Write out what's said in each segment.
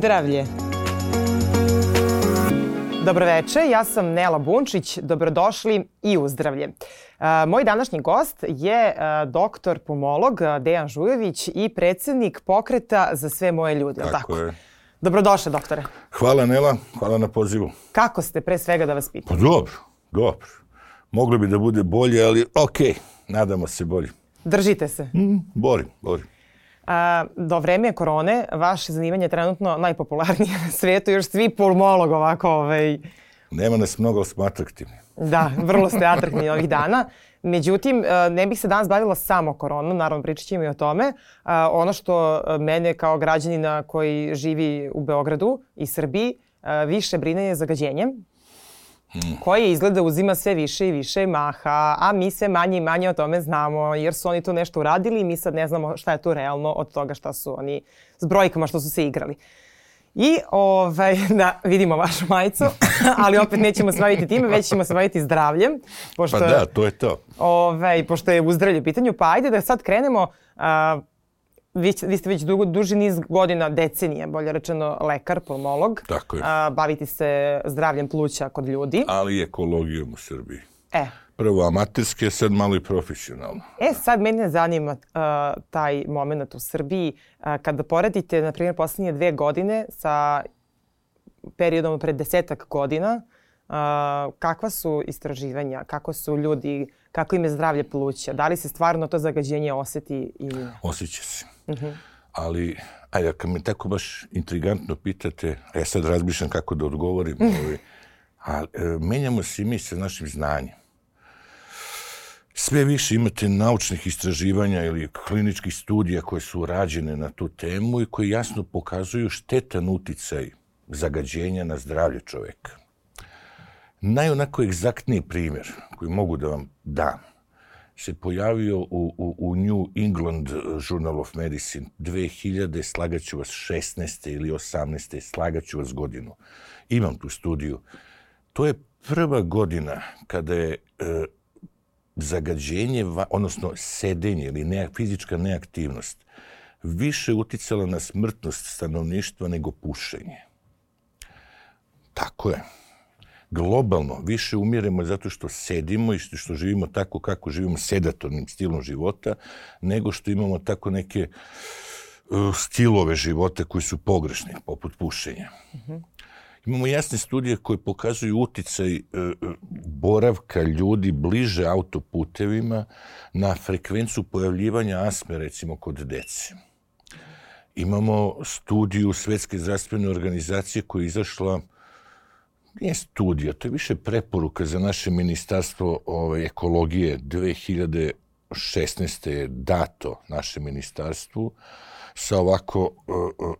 Uzdravlje. Dobroveče, ja sam Nela Bunčić, dobrodošli i uzdravlje. Moj današnji gost je doktor pomolog Dejan Žujović i predsednik pokreta za sve moje ljude. Tako, tako? je. Dobrodošle, doktore. Hvala Nela, hvala na pozivu. Kako ste, pre svega da vas pitam? Pa dobro, dobro. Moglo bi da bude bolje, ali okej, okay, nadamo se bolje. Držite se? Mm, borim, borim. A, do vreme korone vaše zanimanje je trenutno najpopularnije na svetu, još svi pulmolog ovako... Ovaj... Nema nas mnogo, ali smo atraktivni. Da, vrlo ste atraktivni ovih dana. Međutim, ne bih se danas bavila samo koronom, naravno pričat ćemo i o tome. Ono što mene kao građanina koji živi u Beogradu i Srbiji više brine je zagađenje koje izgleda uzima sve više i više maha, a mi sve manje i manje o tome znamo, jer su oni to nešto uradili i mi sad ne znamo šta je to realno od toga šta su oni s brojkama što su se igrali. I ovaj, da vidimo vašu majicu, ali opet nećemo se baviti time, već ćemo se baviti zdravljem. Pošto, pa da, to je to. Ovaj, pošto je u zdravlju pitanju, pa ajde da sad krenemo vi, vi ste već dugo, duži niz godina, decenije, bolje rečeno, lekar, pulmolog. Tako je. A, baviti se zdravljem pluća kod ljudi. Ali i ekologijom u Srbiji. E. Prvo amaterske, sad malo i profesionalno. E, sad mene zanima uh, taj moment u Srbiji. Uh, kada poredite, na primjer, poslednje dve godine sa periodom pred desetak godina, uh, kakva su istraživanja, kako su ljudi, kako im je zdravlje pluća? Da li se stvarno to zagađenje oseti ili ne? Osjeća se. Ali, ajde, kad me tako baš intrigantno pitate, a ja sad razmišljam kako da odgovorim, mm. ovaj, a e, menjamo se i mi sa našim znanjem. Sve više imate naučnih istraživanja ili kliničkih studija koje su rađene na tu temu i koje jasno pokazuju štetan uticaj zagađenja na zdravlje čoveka. Najonako egzaktniji primjer koji mogu da vam dam se pojavio u, u, u New England Journal of Medicine 2000, slagaću vas 16. ili 18. slagaću vas godinu. Imam tu studiju. To je prva godina kada je e, zagađenje, odnosno sedenje ili ne, fizička neaktivnost, više uticala na smrtnost stanovništva nego pušenje. Tako je globalno više umiremo zato što sedimo i što živimo tako kako živimo sedatornim stilom života, nego što imamo tako neke uh, stilove života koji su pogrešni, poput pušenja. Mm -hmm. Imamo jasne studije koje pokazuju uticaj uh, boravka ljudi bliže autoputevima na frekvenciju pojavljivanja asme, recimo, kod dece. Imamo studiju Svetske zdravstvene organizacije koja je izašla nije studija, to je više preporuka za naše ministarstvo ove, ekologije. 2016. je dato naše ministarstvu sa ovako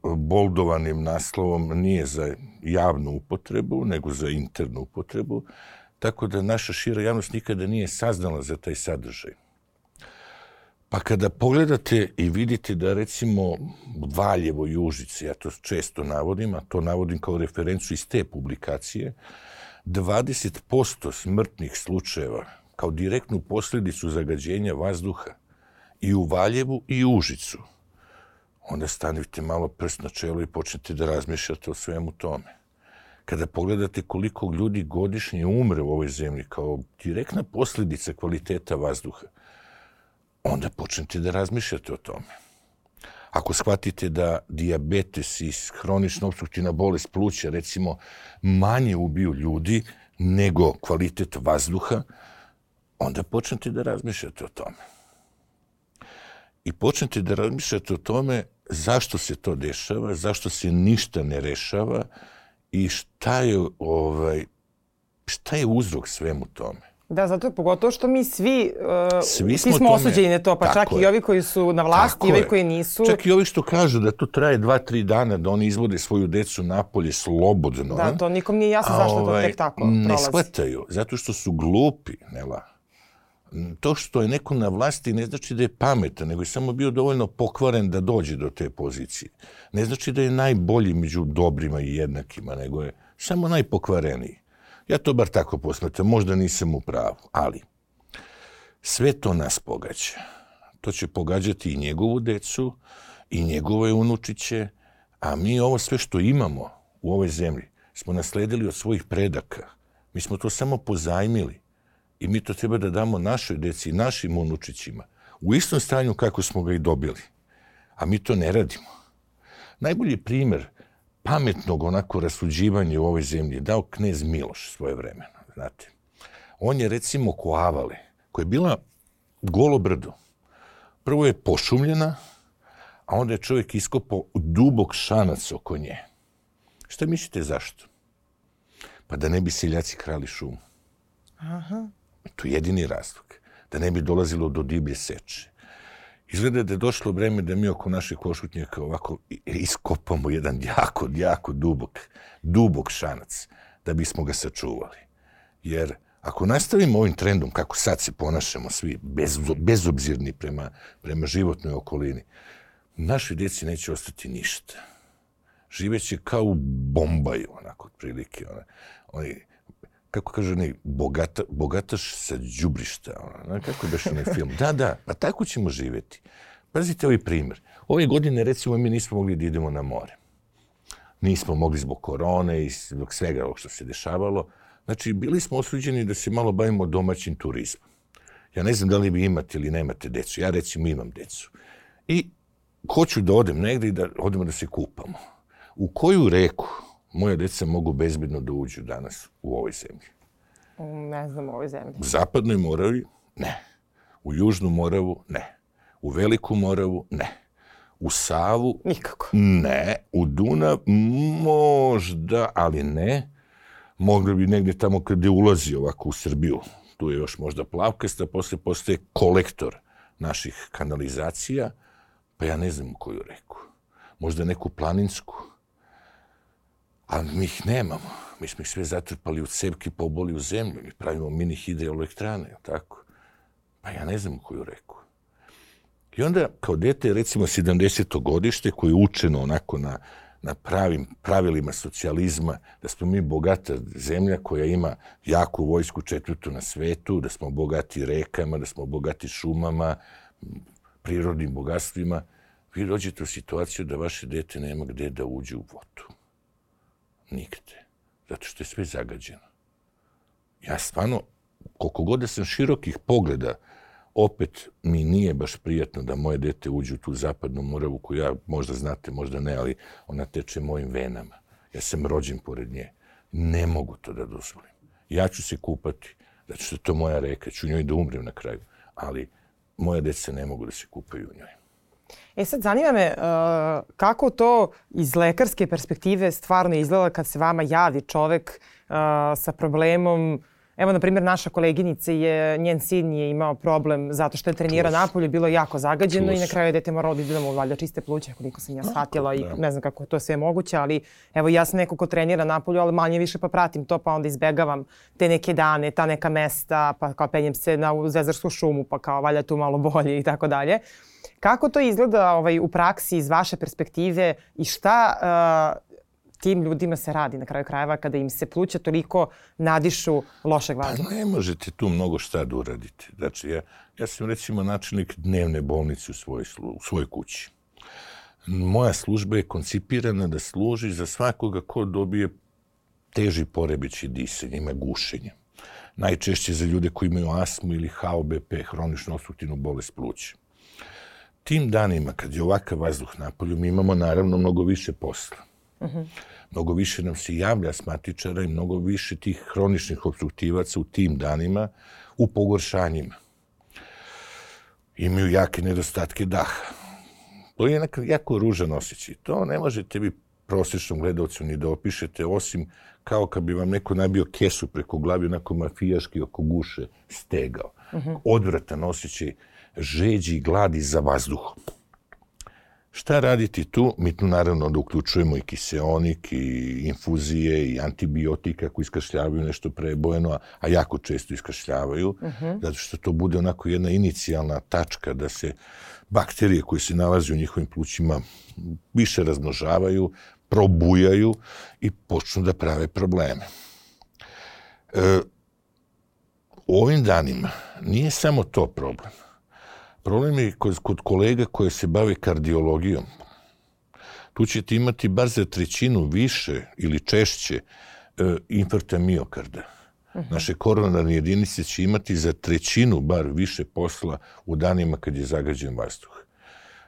uh, boldovanim naslovom nije za javnu upotrebu, nego za internu upotrebu, tako da naša šira javnost nikada nije saznala za taj sadržaj. Pa kada pogledate i vidite da recimo Valjevo i Užice, ja to često navodim, a to navodim kao referencu iz te publikacije, 20% smrtnih slučajeva kao direktnu posljedicu zagađenja vazduha i u Valjevu i u Užicu, onda stanite malo prst na čelo i počnete da razmišljate o svemu tome. Kada pogledate koliko ljudi godišnje umre u ovoj zemlji kao direktna posljedica kvaliteta vazduha, onda počnete da razmišljate o tome. Ako shvatite da diabetes i hronična obstruktivna bolest pluća, recimo, manje ubiju ljudi nego kvalitet vazduha, onda počnete da razmišljate o tome. I počnete da razmišljate o tome zašto se to dešava, zašto se ništa ne rešava i šta je, ovaj, šta je uzrok svemu tome. Da, zato je pogotovo što mi svi, uh, svi smo, smo osuđeni na to, pa čak je. i ovi koji su na vlasti tako i ovi koji nisu. Čak i ovi što kažu da to traje dva, tri dana, da oni izvode svoju decu napolje slobodno. Da, to nikom nije jasno zašto ovaj, to tek tako prolazi. Ne shvataju, zato što su glupi, Nela. To što je neko na vlasti ne znači da je pametan, nego je samo bio dovoljno pokvaren da dođe do te pozicije. Ne znači da je najbolji među dobrima i jednakima, nego je samo najpokvareniji. Ja to bar tako posmetam, možda nisam u pravu, ali sve to nas pogađa. To će pogađati i njegovu decu, i njegove unučiće, A mi ovo sve što imamo u ovoj zemlji smo nasledili od svojih predaka. Mi smo to samo pozajmili. I mi to treba da damo našoj deci našim unučićima. U istom stanju kako smo ga i dobili. A mi to ne radimo. Najbolji primer pametnog onako rasuđivanja u ovoj zemlji dao knez Miloš svoje vremena. Znate, on je recimo ko Avale, koja je bila golo brdo. Prvo je pošumljena, a onda je čovjek iskopao dubok šanac oko nje. Šta mislite zašto? Pa da ne bi seljaci krali šumu. Aha. To je jedini razlog. Da ne bi dolazilo do diblje seče. Izgleda da je došlo vreme da mi oko naših košutnjaka ovako iskopamo jedan jako, jako dubok, dubok šanac da bismo ga sačuvali. Jer ako nastavimo ovim trendom, kako sad se ponašamo svi, bez, bezobzirni prema, prema životnoj okolini, naši djeci neće ostati ništa. Živeće kao u Bombaju, onako, otprilike. Ona, oni, kako kaže onaj, bogata, bogataš sa džubrišta. Ona, kako je baš onaj film? Da, da, pa tako ćemo živeti. Pazite ovaj primjer. Ove godine, recimo, mi nismo mogli da idemo na more. Nismo mogli zbog korone i zbog svega ovog što se dešavalo. Znači, bili smo osuđeni da se malo bavimo domaćim turizmom. Ja ne znam da li vi imate ili nemate decu. Ja recimo imam decu. I hoću da odem negde i da odemo da se kupamo. U koju reku moja deca mogu bezbedno da uđu danas u ovoj zemlji? Ne znam u ovoj zemlji. U zapadnoj Moravi? Ne. U južnu Moravu? Ne. U veliku Moravu? Ne. U Savu? Nikako. Ne. U Dunav? Možda, ali ne. Mogli bi negde tamo kada ulazi ovako u Srbiju. Tu je još možda plavkasta, posle postaje kolektor naših kanalizacija, pa ja ne znam u koju reku. Možda neku planinsku. A mi ih nemamo. Mi smo ih sve zatrpali u cevki, poboli u zemlju. Mi pravimo mini hidroelektrane, tako? Pa ja ne znam koju reku. I onda, kao dete, recimo 70. godište, koje je učeno onako na, na pravim pravilima socijalizma, da smo mi bogata zemlja koja ima jaku vojsku četvrtu na svetu, da smo bogati rekama, da smo bogati šumama, prirodnim bogatstvima, vi dođete u situaciju da vaše dete nema gde da uđe u vodu. Nigde. Zato što je sve zagađeno. Ja stvarno, koliko god da sam širokih pogleda, opet mi nije baš prijatno da moje dete uđe u tu zapadnu moravu koju ja možda znate, možda ne, ali ona teče mojim venama. Ja sam rođen pored nje. Ne mogu to da dozvolim. Ja ću se kupati, zato što je to moja reka, ću njoj da umrem na kraju. Ali moje deca ne mogu da se kupaju u njoj. E sad, zanima me uh, kako to iz lekarske perspektive stvarno izgleda kad se vama javi čovek uh, sa problemom? Evo, na primjer, naša koleginica je, njen sin je imao problem zato što je trenirao napolju, bilo je jako zagađeno i na kraju je dete moralo da ide mu valjda čiste pluće, koliko sam ja shvatila i ne znam kako to sve je moguće, ali evo ja sam neko ko trenira napolju, ali manje više pa pratim to, pa onda izbegavam te neke dane, ta neka mesta, pa kao penjem se na Zezarsku šumu, pa kao valjda tu malo bolje i tako dalje. Kako to izgleda ovaj, u praksi iz vaše perspektive i šta uh, tim ljudima se radi na kraju krajeva kada im se pluća toliko nadišu lošeg pa vazduha? Pa ne možete tu mnogo šta da uradite. Znači, ja, ja sam recimo načelnik dnevne bolnice u svojoj, u svojoj kući. Moja služba je koncipirana da služi za svakoga ko dobije teži porebići disanja, ima gušenje. Najčešće za ljude koji imaju astmu ili HOBP, hroničnu obstruktivnu bolest pluća tim danima, kad je ovakav vazduh napolju, mi imamo naravno mnogo više posla. Uh -huh. Mnogo više nam se javlja asmatičara i mnogo više tih hroničnih obstruktivaca u tim danima u pogoršanjima. Imaju jake nedostatke daha. To je nekak jako ružan osjećaj. To ne možete vi prosječnom gledalcu ni da opišete, osim kao kad bi vam neko nabio kesu preko glavi, onako mafijaški oko guše stegao. Uh -huh. Odvratan osjećaj žeđi i gladi za vazduhom. Šta raditi tu? Mi tu naravno da uključujemo i kiseonik, i infuzije, i antibiotika koji iskašljavaju nešto prebojeno, a jako često iskašljavaju, uh mhm. -huh. zato što to bude onako jedna inicijalna tačka da se bakterije koje se nalaze u njihovim plućima više razmnožavaju, probujaju i počnu da prave probleme. E, u ovim danima nije samo to problem. Problem je kod, kod kolega koje se bave kardiologijom. tu ćete imati bar za trećinu više ili češće e, infarkta miokarda. Uh -huh. Naše koronarne jedinice će imati za trećinu bar više posla u danima kad je zagađen vazduh.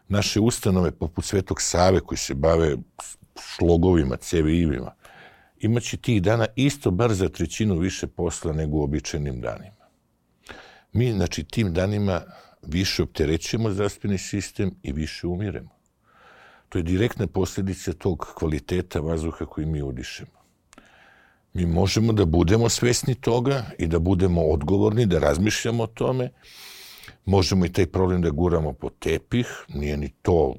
Naše ustanove poput Svetog Save koji se bave šlogovima, cevijivima, imaće tih dana isto bar za trećinu više posla nego u običajnim danima. Mi, znači, tim danima više opterećujemo zdravstveni sistem i više umiremo. To je direktna posljedica tog kvaliteta vazduha koji mi udišemo. Mi možemo da budemo svesni toga i da budemo odgovorni, da razmišljamo o tome. Možemo i taj problem da guramo po tepih, nije ni to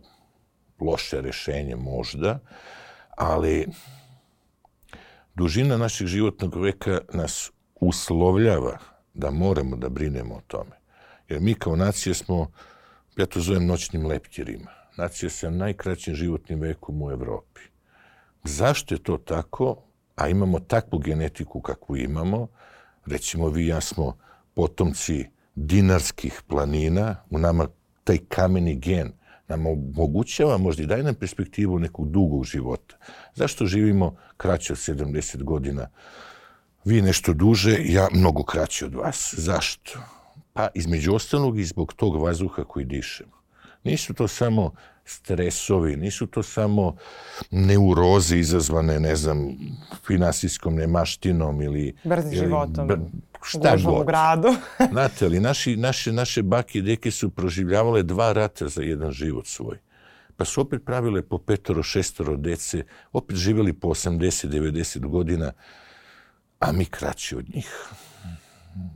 loše rešenje možda, ali dužina našeg životnog veka nas uslovljava da moramo da brinemo o tome. Jer mi kao nacija smo, ja to zovem noćnim leptirima, nacija sa najkraćim životnim vekom u Evropi. Zašto je to tako? A imamo takvu genetiku kakvu imamo. Recimo, vi ja smo potomci dinarskih planina, u nama taj kameni gen nam omogućava, možda i daje nam perspektivu nekog dugog života. Zašto živimo kraće od 70 godina? Vi nešto duže, ja mnogo kraće od vas. Zašto? Pa između ostalog i zbog tog vazduha koji dišemo. Nisu to samo stresovi, nisu to samo neuroze izazvane, ne znam, finansijskom nemaštinom ili... Brzim životom. Br, šta god. u gradu. Znate, ali naši, naše, naše bake i deke su proživljavale dva rata za jedan život svoj. Pa su opet pravile po petoro, šestoro dece, opet živjeli po 80, 90 godina, a mi kraći od njih.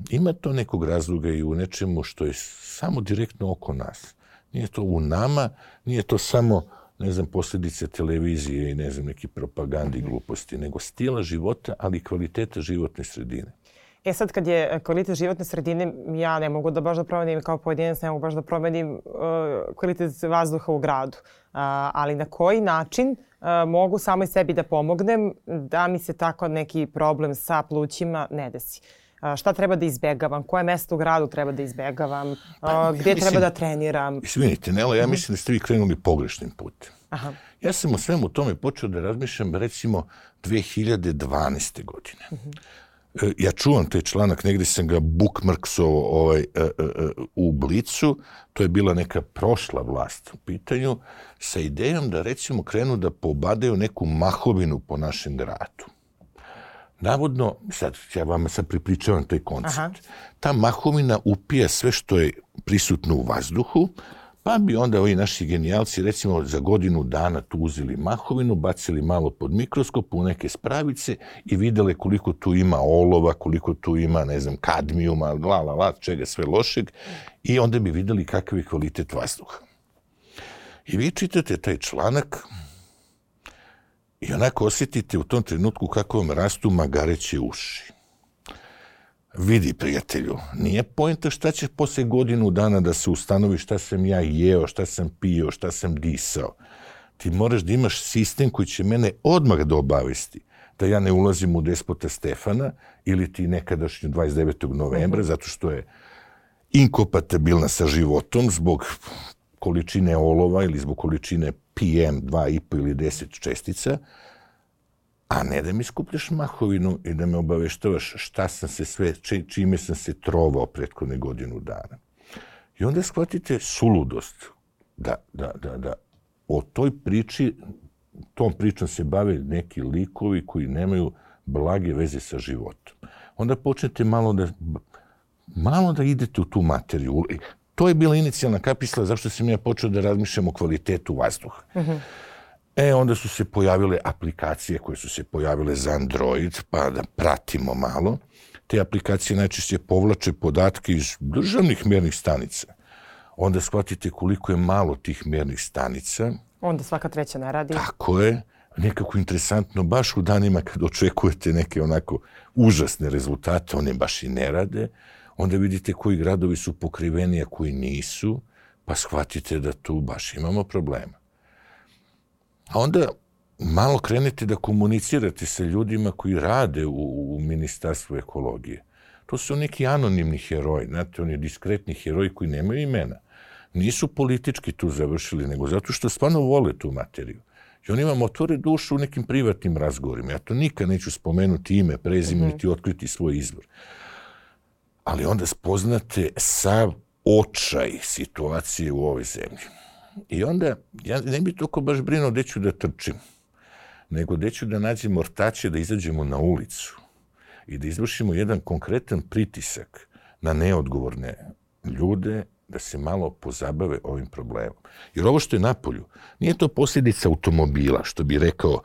Ima to nekog razloga i u nečemu što je samo direktno oko nas. Nije to u nama, nije to samo, ne znam, posljedice televizije i ne znam, neki propagandi gluposti, nego stila života, ali i kvaliteta životne sredine. E sad kad je kvalitet životne sredine, ja ne mogu da baš da promenim kao pojedinac, ne mogu baš da promenim uh, kvalitet vazduha u gradu. Uh, ali na koji način uh, mogu samo i sebi da pomognem da mi se tako neki problem sa plućima ne desi? Šta treba da izbegavam, koje mesto u gradu treba da izbegavam, pa, gdje ja mislim, treba da treniram. Izvinite, Nela, ja mhm. mislim da ste vi krenuli pogrešnim putem. Aha. Ja sam u svemu tome počeo da razmišljam recimo 2012. godine. Uh mhm. -huh. Ja čuvam taj članak, negde sam ga bookmarksovao ovaj, e, e, e, u Blicu, to je bila neka prošla vlast u pitanju, sa idejom da recimo krenu da pobadaju neku mahovinu po našem gradu. Navodno, sad ja vam sad pripričavam taj koncept, Aha. ta mahovina upija sve što je prisutno u vazduhu, pa bi onda ovi naši genijalci recimo za godinu dana tu uzeli mahovinu, bacili malo pod mikroskop u neke spravice i videle koliko tu ima olova, koliko tu ima, ne znam, kadmijuma, la, la, la, čega sve lošeg i onda bi videli kakav je kvalitet vazduha. I vi čitate taj članak, I onako osjetite u tom trenutku kako vam rastu magareće uši. Vidi, prijatelju, nije pojenta šta će posle godinu dana da se ustanovi šta sam ja jeo, šta sam pio, šta sam disao. Ti moraš da imaš sistem koji će mene odmah da obavesti da ja ne ulazim u despota Stefana ili ti nekadašnju 29. novembra, mhm. zato što je inkompatibilna sa životom zbog količine olova ili zbog količine PM 2,5 ili 10 čestica, a ne da mi skupljaš mahovinu i da me obaveštavaš šta sam se sve, čime sam se trovao prethodne godinu dana. I onda shvatite suludost da, da, da, da o toj priči, tom pričom se bave neki likovi koji nemaju blage veze sa životom. Onda počnete malo da malo da idete u tu materiju to je bila inicijalna kapisla zašto sam ja počeo da razmišljam o kvalitetu vazduha. Uh -huh. E, onda su se pojavile aplikacije koje su se pojavile za Android, pa da pratimo malo. Te aplikacije najčešće povlače podatke iz državnih mjernih stanica. Onda shvatite koliko je malo tih mjernih stanica. Onda svaka treća ne radi. Tako je. Nekako interesantno, baš u danima kad očekujete neke onako užasne rezultate, one baš i ne rade onda vidite koji gradovi su pokriveni, a koji nisu, pa shvatite da tu baš imamo problema. A onda malo krenete da komunicirate sa ljudima koji rade u, u Ministarstvu ekologije. To su neki anonimni heroji, znate, oni diskretni heroji koji nemaju imena. Nisu politički tu završili, nego zato što stvarno vole tu materiju. I oni vam otvore dušu u nekim privatnim razgovorima. Ja to nikad neću spomenuti ime, prezime, mm -hmm. niti otkriti svoj izvor. Ali onda spoznate sav očaj situacije u ovoj zemlji. I onda, ja ne bi toliko baš brinuo gde ću da trčim, nego gde ću da nađem mortače da izađemo na ulicu i da izvršimo jedan konkretan pritisak na neodgovorne ljude da se malo pozabave ovim problemom. Jer ovo što je napolju, nije to posljedica automobila, što bi rekao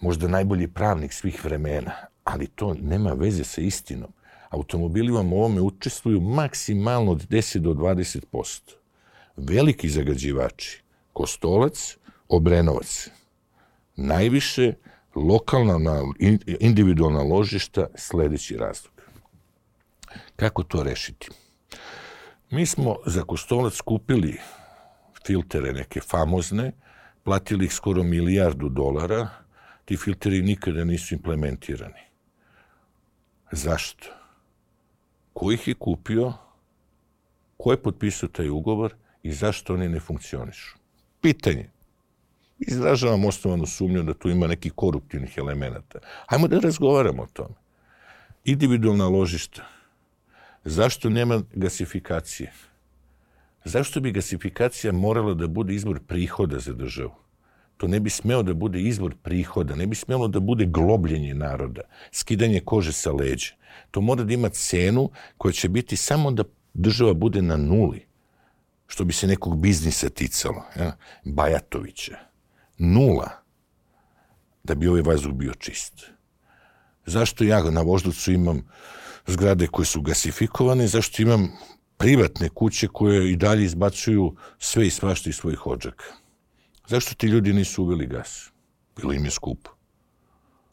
možda najbolji pravnik svih vremena, ali to nema veze sa istinom. Automobili vam u ovome učestvuju maksimalno od 10 do 20%. Veliki zagađivači, Kostolac, Obrenovac, najviše lokalna, individualna ložišta, sledeći razlog. Kako to rešiti? Mi smo za Kostolac kupili filtere neke famozne, platili ih skoro milijardu dolara, ti filteri nikada nisu implementirani. Zašto? Ko ih je kupio? Ko je potpisao taj ugovor i zašto oni ne funkcionišu? Pitanje. Izražavam osnovanu sumnju da tu ima nekih koruptivnih elemenata. Hajmo da razgovaramo o tome. Individualna ložišta Zašto nema gasifikacije? Zašto bi gasifikacija morala da bude izvor prihoda za državu? To ne bi smeo da bude izvor prihoda, ne bi smelo da bude globljenje naroda, skidanje kože sa leđa. To mora da ima cenu koja će biti samo da država bude na nuli, što bi se nekog biznisa ticalo, ja? Bajatovića. Nula, da bi ovaj vazduh bio čist. Zašto ja na Voždovcu imam zgrade koje su gasifikovane, zašto imam privatne kuće koje i dalje izbacuju sve i svašta iz svojih odžaka. Zašto ti ljudi nisu uveli gas? Bilo im je skupo.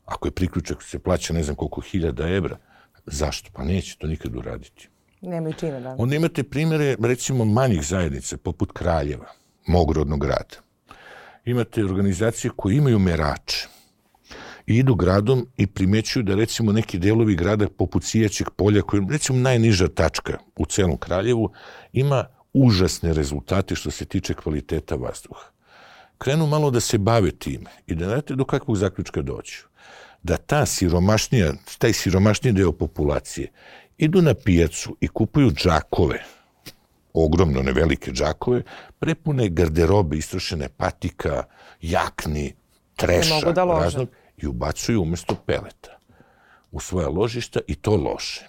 Ako je priključak se plaća ne znam koliko hiljada evra, zašto? Pa neće to nikad uraditi. Nema čine, da. Onda imate primere, recimo, manjih zajednica, poput Kraljeva, mog rodnog grada. Imate organizacije koje imaju merače i idu gradom i primećuju da recimo neki delovi grada poput Sijaćeg polja, koji je recimo najniža tačka u celom Kraljevu, ima užasne rezultate što se tiče kvaliteta vazduha. Krenu malo da se bave time i da znate do kakvog zaključka doću. Da ta siromašnija, taj siromašniji deo populacije idu na pijacu i kupuju džakove, ogromno nevelike džakove, prepune garderobe, istrošene patika, jakni, treša, da raznog, i ubacuju umesto peleta u svoja ložišta i to loše.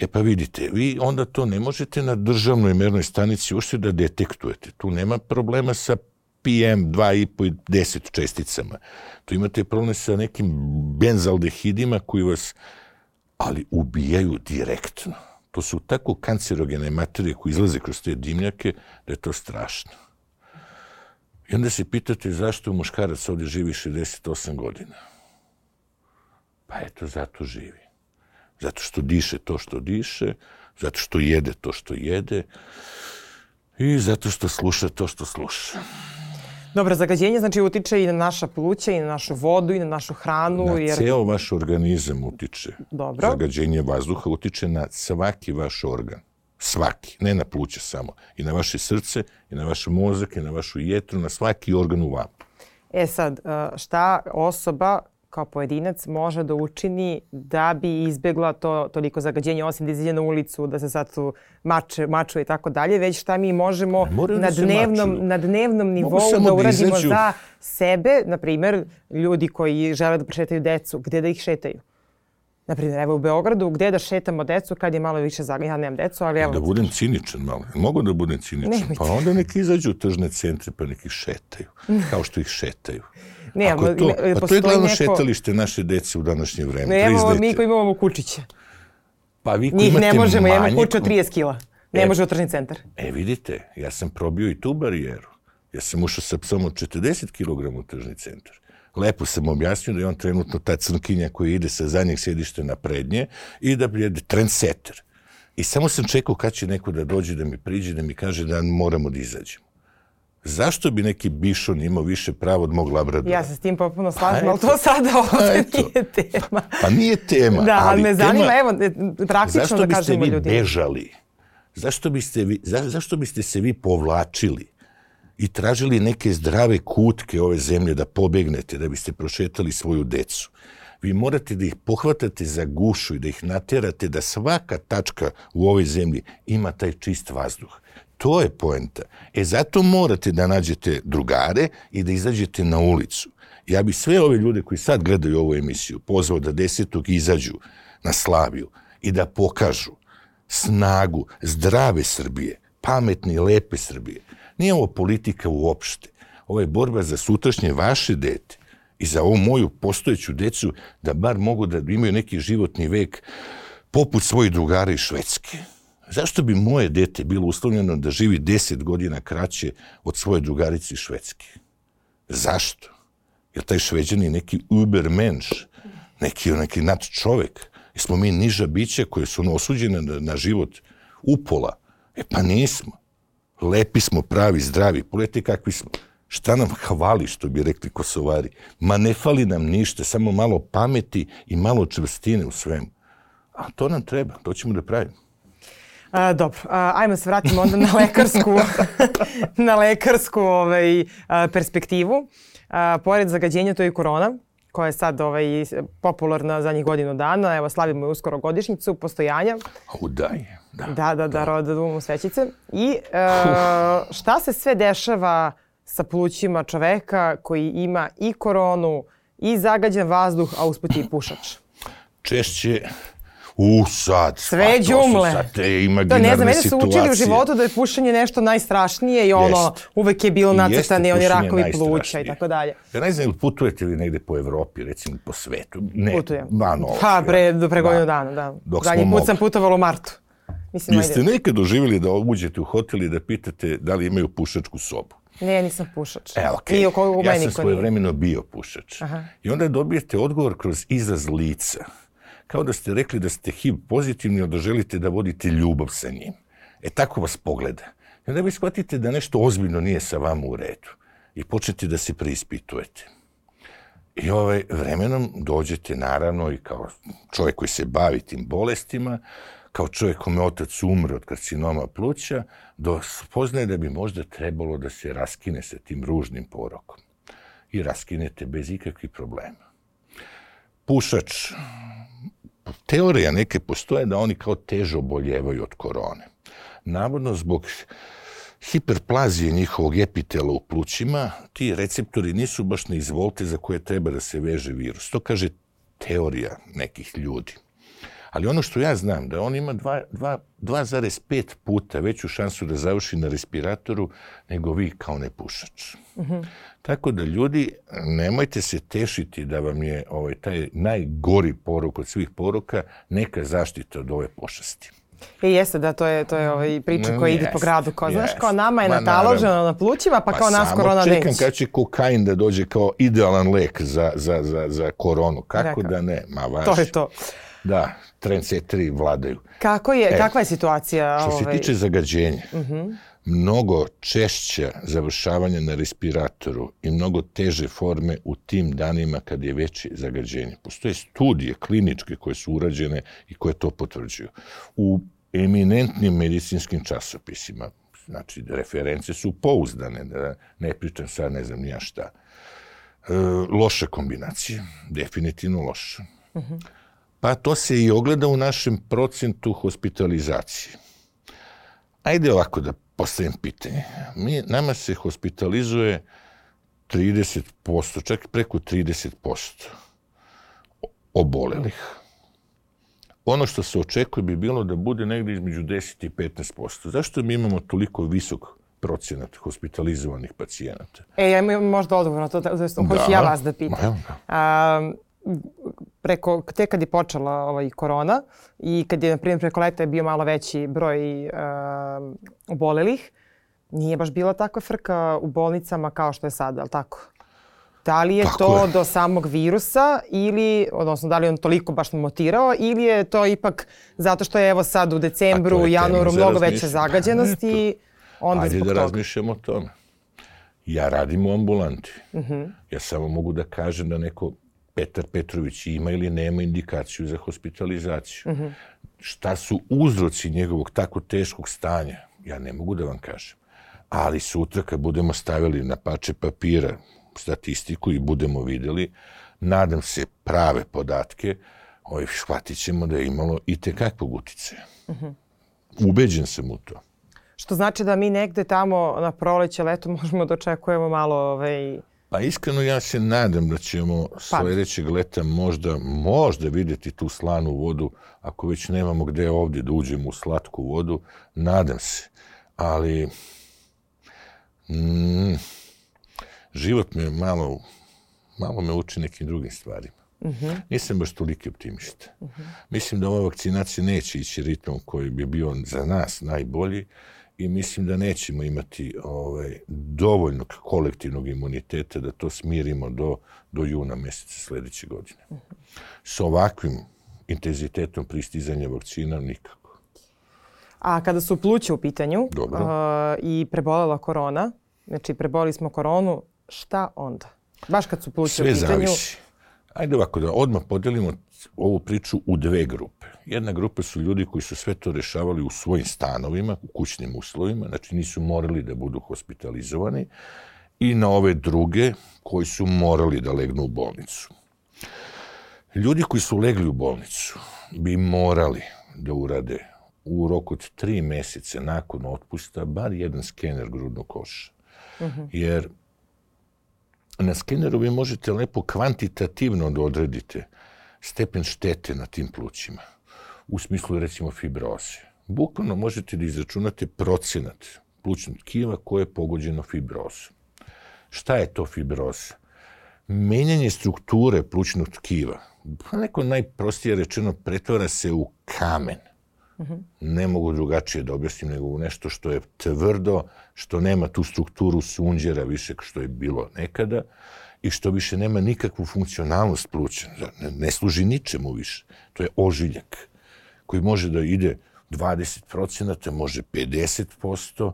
E pa vidite, vi onda to ne možete na državnoj mernoj stanici ušte da detektujete. Tu nema problema sa PM 2,5 i 10 česticama. Tu imate problem sa nekim benzaldehidima koji vas, ali ubijaju direktno. To su tako kancerogene materije koje izlaze kroz te dimljake da je to strašno. I onda se pitate zašto muškarac ovdje živi 68 godina. Pa eto, zato živi. Zato što diše to što diše, zato što jede to što jede i zato što sluša to što sluša. Dobro, zagađenje znači utiče i na naša pluća, i na našu vodu, i na našu hranu. Na jer... ceo vaš organizam utiče. Dobro. Zagađenje vazduha utiče na svaki vaš organ. Svaki, ne na pluće samo. I na vaše srce, i na vaš mozak, i na vašu jetru, na svaki organ u vama. E sad, e, šta osoba kao pojedinac može da učini da bi izbegla to toliko zagađenje, osim da izađe na ulicu, da se sad tu mače, mačuje i tako dalje, već šta mi možemo na da dnevnom, na dnevnom nivou da, da uradimo da za sebe, na primer, ljudi koji žele da prešetaju decu, gde da ih šetaju? Naprimjer, evo u Beogradu, gde da šetamo decu kad je malo više zaga... Ja nemam decu, ali evo... Da budem ciničan malo. Mogu da budem ciničan? Nemojte. Pa onda neki izađu u tržne centre pa neki šetaju. Kao što ih šetaju. Ne, Ako je to, pa to je glavno neko... šetalište naše dece u današnje vreme. Ne, evo mi koji imamo kučiće. Pa vi koji Njih imate ne možemo, manjak... imamo kuću od 30 kila. Ne e, može u tržni centar. E, vidite, ja sam probio i tu barijeru. Ja sam ušao sa psom od 40 kg u tržni centar. Lepo sam objasnio da je on trenutno ta crnkinja koja ide sa zadnjeg sjedišta na prednje i da je trendsetter. I samo sam čekao kad će neko da dođe da mi priđe, da mi kaže da moramo da izađemo. Zašto bi neki bišon imao više pravo od mog labradora? Ja se s tim popuno slažem, pa ali to sada ovde pa nije tema. Pa nije tema. Da, ali me zanima, tema, evo, praktično da kažemo ljudima. Zašto biste vi bežali? Zašto biste, vi, za, zašto biste se vi povlačili? i tražili neke zdrave kutke ove zemlje da pobegnete, da biste prošetali svoju decu. Vi morate da ih pohvatate za gušu i da ih naterate da svaka tačka u ovoj zemlji ima taj čist vazduh. To je poenta. E zato morate da nađete drugare i da izađete na ulicu. Ja bi sve ove ljude koji sad gledaju ovu emisiju pozvao da desetog izađu na Slaviju i da pokažu snagu zdrave Srbije, pametne i lepe Srbije. Nije ovo politika uopšte. Ovo je borba za sutrašnje vaše dete i za ovu moju postojeću decu da bar mogu da imaju neki životni vek poput svojih drugara iz Švedske. Zašto bi moje dete bilo uslovljeno da živi 10 godina kraće od svoje drugarice Švedske? Zašto? Jer taj šveđani neki uber menš, neki, neki nad čovek. Jesmo mi niža bića koje su ono osuđene na, na život upola? E pa nismo. Lepi smo, pravi, zdravi. Pogledajte kakvi smo. Šta nam hvali, što bi rekli kosovari? Ma ne fali nam ništa, samo malo pameti i malo čvrstine u svemu. A to nam treba, to ćemo da pravimo. A, dobro, a, ajmo se vratimo onda na lekarsku, na lekarsku ovaj, a, perspektivu. A, pored zagađenja to je i korona koja je sad ovaj, popularna za njih godinu dana. Evo, slavimo je uskoro godišnjicu postojanja. U daj. Da, da, da, da, da dumu svećice. I e, šta se sve dešava sa plućima čoveka koji ima i koronu, i zagađen vazduh, a usput i pušač? Češće U, sad. Sve pa, džumle. Sad te imaginarne to, ne znam, mene su učili u životu da je pušenje nešto najstrašnije i ono, Jest. uvek je bilo nacrtani oni rakovi pluća i tako dalje. Ja ne znam, putujete li negde po Evropi, recimo po svetu? Ne, Putujem. Van ovo. Pa, pre, do pre godinu dana, da. Dok Zadnji put sam putovala u martu. Mislim, Jeste ajde. nekad doživjeli da uđete u hotel i da pitate da li imaju pušačku sobu? Ne, nisam pušač. E. Okay. I oko, u ja sam svoje vremeno bio pušač. Aha. I onda dobijete odgovor kroz izraz lica kao da ste rekli da ste HIV pozitivni, da želite da vodite ljubav sa njim. E tako vas pogleda. I onda vi shvatite da nešto ozbiljno nije sa vama u redu. I počnete da se preispitujete. I ovaj, vremenom dođete, naravno, i kao čovjek koji se bavi tim bolestima, kao čovjek kome otac umre od karcinoma pluća, do spoznaje da bi možda trebalo da se raskine sa tim ružnim porokom. I raskinete bez ikakvih problema. Pušač, teorija neke postoje da oni kao teže oboljevaju od korone. Navodno zbog hiperplazije njihovog epitela u plućima, ti receptori nisu baš na izvolte za koje treba da se veže virus. To kaže teorija nekih ljudi. Ali ono što ja znam, da on ima 2,5 puta veću šansu da završi na respiratoru nego vi kao nepušač. Mm -hmm. Tako da ljudi, nemojte se tešiti da vam je ovaj, taj najgori poruk od svih poruka neka zaštita od ove pošasti. I e, jeste da to je to je ovaj priča koja ide po gradu kao znaš kao nama je nataloženo na plućima pa, pa kao nas korona neće. čekam kad će kokain da dođe kao idealan lek za, za, za, za koronu. Kako Rekao. da ne? Ma važi. To je to. Da, trendseteri vladaju. Kako je, e, kakva je situacija? Što se ovaj... tiče zagađenja, uh mhm. -huh. Mnogo češća završavanja na respiratoru i mnogo teže forme u tim danima kad je veće zagađenje. Postoje studije kliničke koje su urađene i koje to potvrđuju. U eminentnim medicinskim časopisima, znači reference su pouzdane, da ne pričam sad ne znam nija šta. E, loše kombinacije, definitivno loše. Uh mhm. -huh. Pa to se i ogleda u našem procentu hospitalizacije. Ajde ovako da postavim pitanje. Mi, nama se hospitalizuje 30%, čak preko 30% obolelih. Ono što se očekuje bi bilo da bude negde između 10 i 15%. Zašto mi imamo toliko visok procenat hospitalizovanih pacijenata? E, ja imam možda odgovor na to, da, hoću da, ja vas da pitam. Ma, da. Um, preko, te kad je počela ovaj, korona i kad je, na primjer, preko leta je bio malo veći broj uh, obolelih, nije baš bila takva frka u bolnicama kao što je sada, ali tako? Da li je tako to je. do samog virusa ili, odnosno da li on toliko baš mutirao ili je to ipak zato što je evo sad u decembru, u januaru mnogo veće zagađenosti onda Ajde da razmišljamo o tome. Ja radim u ambulanti. Uh mhm. -huh. Ja samo mogu da kažem da neko Petar Petrović ima ili nema indikaciju za hospitalizaciju. Mm -hmm. Šta su uzroci njegovog tako teškog stanja? Ja ne mogu da vam kažem. ali sutra kad budemo stavili na pače papira statistiku i budemo videli, nadam se prave podatke, ovaj, shvatit ćemo da je imalo i tekakvog uticaja. Uh -huh. Ubeđen sam u to. Što znači da mi negde tamo na proleće, leto možemo da očekujemo malo ovaj, Pa iskreno ja se nadam da ćemo sledećeg leta možda, možda vidjeti tu slanu vodu, ako već nemamo gde ovdje da uđemo u slatku vodu, nadam se. Ali mm, život me malo, malo me uči nekim drugim stvarima. Uh mhm. -huh. Nisam baš toliki optimista. Uh mhm. -huh. Mislim da ova vakcinacija neće ići ritmom koji bi bio za nas najbolji, i mislim da nećemo imati ovaj, dovoljnog kolektivnog imuniteta da to smirimo do, do juna meseca sledeće godine. S ovakvim intenzitetom pristizanja vakcina nikako. A kada su pluće u pitanju Dobro. Uh, i prebolela korona, znači prebolili smo koronu, šta onda? Baš kad su pluće Sve u pitanju... Zavisi. Ajde ovako da odmah podelimo ovu priču u dve grupe. Jedna grupa su ljudi koji su sve to rešavali u svojim stanovima, u kućnim uslovima, znači nisu morali da budu hospitalizovani, i na ove druge koji su morali da legnu u bolnicu. Ljudi koji su legli u bolnicu bi morali da urade u roku od tri meseca nakon otpusta bar jedan skener grudnog koša. Uh -huh. Jer na skeneru vi možete lepo kvantitativno da odredite stepen štete na tim plućima, u smislu recimo fibroze. Bukvalno možete da izračunate procenat plućnog tkiva koje je pogođeno fibrozom. Šta je to fibroza? Menjanje strukture plućnog tkiva, pa neko najprostije rečeno, pretvara se u kamen. -huh. Ne mogu drugačije da objasnim nego u nešto što je tvrdo, što nema tu strukturu sunđera više što je bilo nekada i što više nema nikakvu funkcionalnost pluća. Ne, ne služi ničemu više. To je ožiljak koji može da ide 20%, može 50%,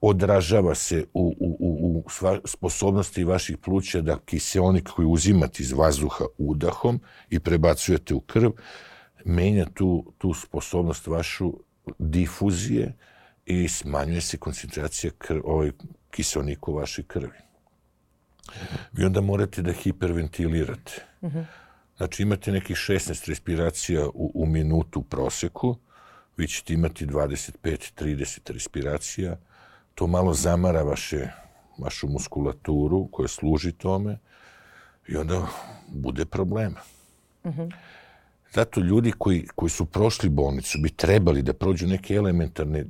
odražava se u, u, u, u sva, sposobnosti vaših pluća da kiseonik koji uzimate iz vazduha udahom i prebacujete u krv, menja tu, tu sposobnost vašu difuzije i smanjuje se koncentracija krv, ovaj kiseonika u vašoj krvi. Vi onda morate da hiperventilirate. Uh -huh. Znači imate nekih 16 respiracija u, u minutu u proseku, vi ćete imati 25-30 respiracija, to malo zamara vaše, vašu muskulaturu koja služi tome i onda bude problema. Uh -huh. Zato ljudi koji, koji su prošli bolnicu bi trebali da prođu neke elementarne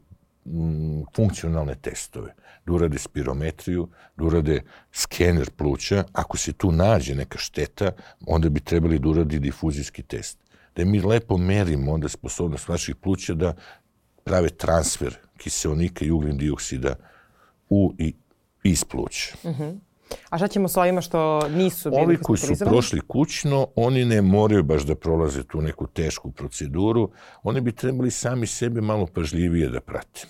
m, funkcionalne testove, da urade spirometriju, da urade skener pluća. Ako se tu nađe neka šteta, onda bi trebali da uradi difuzijski test. Da mi lepo merimo onda sposobnost naših pluća da prave transfer kiseonika i ugljen dioksida u i iz pluća. Uh -huh. A šta ćemo s ovima što nisu bili Ovi koji su prošli kućno, oni ne moraju baš da prolaze tu neku tešku proceduru. Oni bi trebali sami sebe malo pažljivije da prate.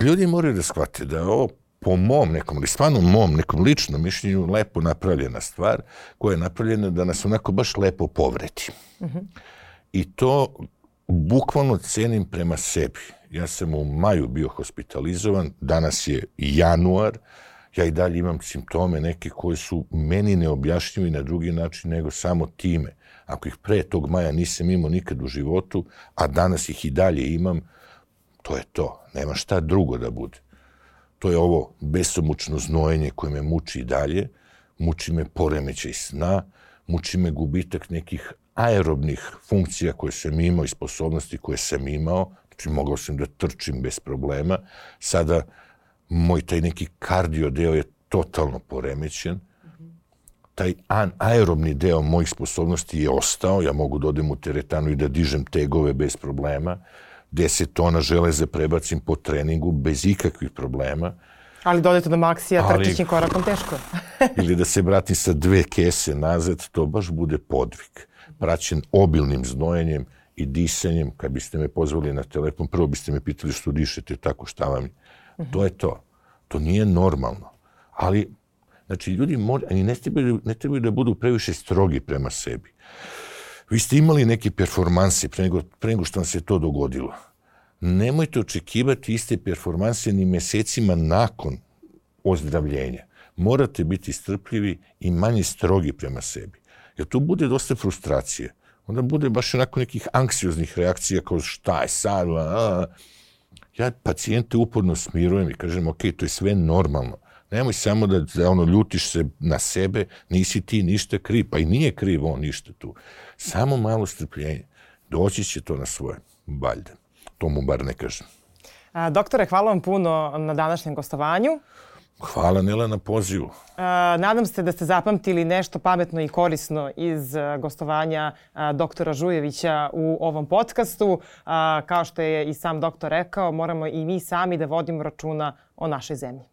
Ljudi moraju da shvate da ovo po mom nekom, ili stvarno mom nekom ličnom mišljenju, lepo napravljena stvar, koja je napravljena da nas onako baš lepo povredi. Uh -huh. I to bukvalno cenim prema sebi. Ja sam u maju bio hospitalizovan, danas je januar, ja i dalje imam simptome neke koje su meni neobjašnjivi na drugi način nego samo time. Ako ih pre tog maja nisam imao nikad u životu, a danas ih i dalje imam, to je to. Nema šta drugo da bude. To je ovo besomučno znojenje koje me muči i dalje, muči me poremećaj sna, muči me gubitak nekih aerobnih funkcija koje sam imao i sposobnosti koje sam imao, znači mogao sam da trčim bez problema, sada moj taj neki kardio deo je totalno poremećen, taj an aerobni deo mojih sposobnosti je ostao, ja mogu da odem u teretanu i da dižem tegove bez problema, 10 tona železe prebacim po treningu bez ikakvih problema. Ali dodajte do maksija trčićim korakom teško. ili da se vratim sa dve kese nazad, to baš bude podvig. Praćen obilnim znojenjem i disanjem, kad biste me pozvali na telefon, prvo biste me pitali što dišete, tako šta vam je. Uh -huh. To je to. To nije normalno. Ali, znači, ljudi mora, oni ne trebaju, ne trebaju da budu previše strogi prema sebi. Vi ste imali neke performanse pre nego, pre nego što vam se to dogodilo. nemojte očekivati iste performanse ni mesecima nakon ozdravljenja. Morate biti strpljivi i manje strogi prema sebi. Jer tu bude dosta frustracije. Onda bude baš onako nekih anksioznih reakcija kao šta je sad, a, a. Ja pacijente uporno smirujem i kažem, ok, to je sve normalno. Nemoj samo da, da ono ljutiš se na sebe, nisi ti ništa kriv, pa i nije kriv on ništa tu. Samo malo strpljenja. Doći će to na svoje, valjda. To mu bar ne kažem. A, doktore, hvala vam puno na današnjem gostovanju. Hvala Nela na pozivu. A, nadam se da ste zapamtili nešto pametno i korisno iz a, gostovanja a, doktora Žujevića u ovom podcastu. A, kao što je i sam doktor rekao, moramo i mi sami da vodimo računa o našoj zemlji.